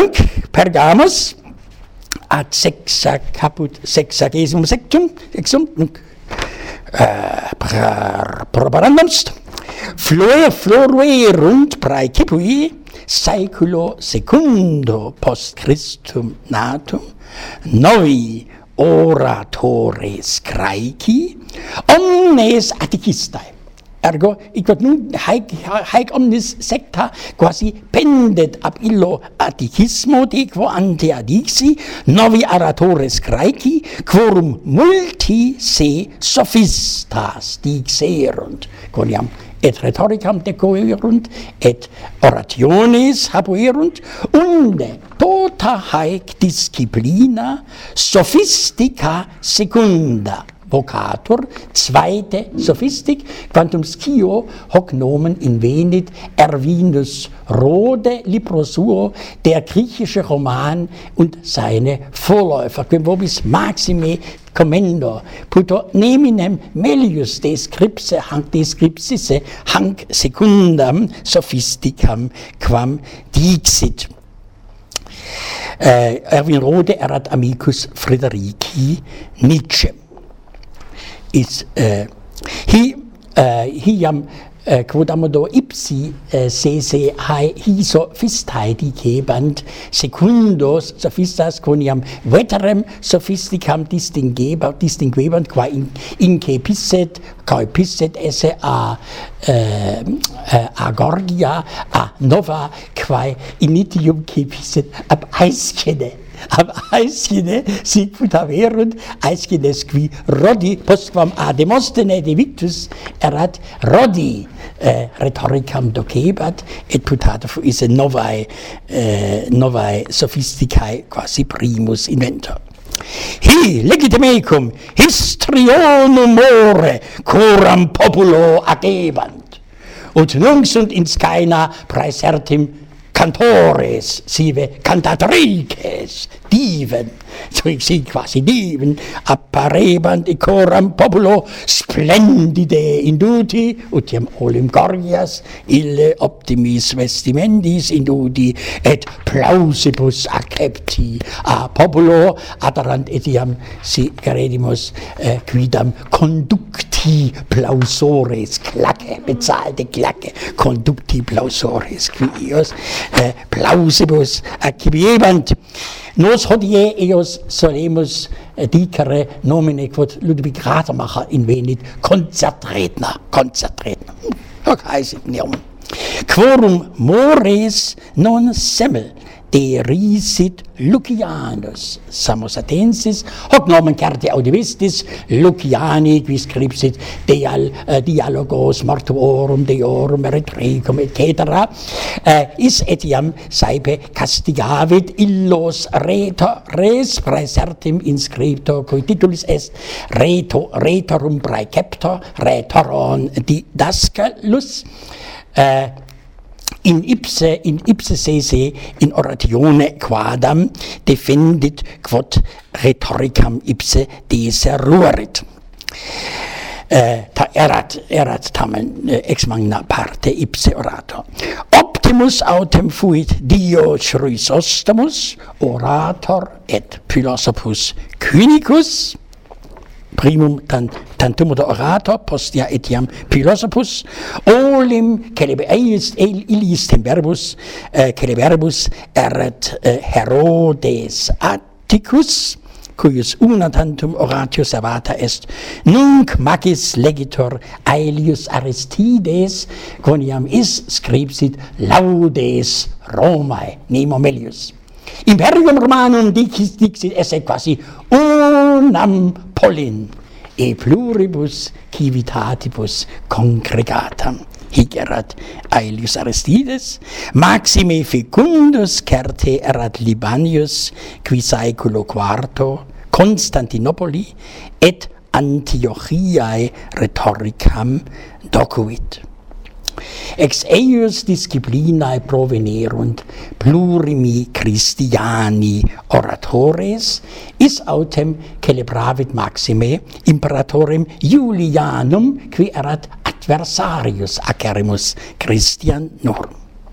Sendung Pergamos ad sexa caput sexagesimum sectum exum nunc eh, uh, probarandums flore florue praecipui, saeculo secundo post Christum natum. Novi oratores craici omnes attigistae Ergo, quod nun haec, haec omnis secta quasi pendet ab illo atichismo de quo ante adixi novi oratores graeci quorum multi se sophistas dixerunt quoniam et rhetoricam decoerunt et orationes habuerunt unde tota haec disciplina sophistica secunda vocator zweite sophistik quantum scio hoc nomen invenit ervinus rode libro suo der griechische roman und seine vorläufer. Quem vobis maxime commendo puto neminem melius descripse hanc descripsisse hanc secundam sophisticam quam dixit. Äh, Erwin Rode erat amicus Friederici Nietzsche is eh, uh, he uh, he jam eh, uh, quodam do ipsi uh, se se hai hi di gebant secundos sophistas coniam veterem sophisticam distingeba distinguebant qua in, incepisset coepisset esse a uh, uh, a gorgia a nova quae initium cepisset ab aescede ab aescine sic put averunt aescines qui rodi postquam a demostene de victus erat rodi eh, rhetoricam docebat et putata fuisse novae eh, novae sophisticae quasi primus inventor Hi legite mecum histrionum more coram populo agebant ut nunc sunt in scaena praesertim cantores, sive cantatrices, diven, so ich sie quasi divin, i coram populo splendide induti, utiam olim gorgias, ille optimis vestimendis induti, et plausibus accepti a populo, aderant etiam, si credimus, eh, quidam conducti plausores, claque, bezahlte claque, conducti plausores, quios, eh, plausibus accipiebant, Nos hodie eos solemus eh, dicere nomine quod Ludwig Rademacher invenit concertredner, concertredner. Hoc heisit neum. Quorum mores non semmel derisit Lucianus. Samosatensis hoc nomen certe audivistis Luciani qui scripsit deal uh, eh, dialogos mortuorum deorum retricum et cetera uh, is etiam saepe castigavit illos reto res praesertim inscripto cui titulis est reto retorum praeceptor retoron didascalus uh, eh, in ipse in ipse se se in oratione quadam defendit quod rhetoricam ipse deseruerit eh, ta erat erat tamen eh, ex magna parte ipse orato. Optimus autem fuit dio chrysostomus orator et philosophus cynicus primum tant, tantum od orator postia etiam philosophus olim celebe eis el illis tem verbus eh, verbus erat eh, herodes atticus cuius una tantum oratio servata est nunc magis legitor aelius aristides quoniam is scripsit laudes romae nemo melius. Imperium romanum dicis dixit esse quasi unam polin e pluribus civitatibus congregatam hic erat Aelius Aristides, maxime fecundus certe erat Libanius, qui saeculo quarto Constantinopoli et Antiochiae rhetoricam docuit ex eius disciplinae provenerunt plurimi Christiani oratores, is autem celebravit maxime imperatorem Julianum qui erat adversarius acerimus Christianorum.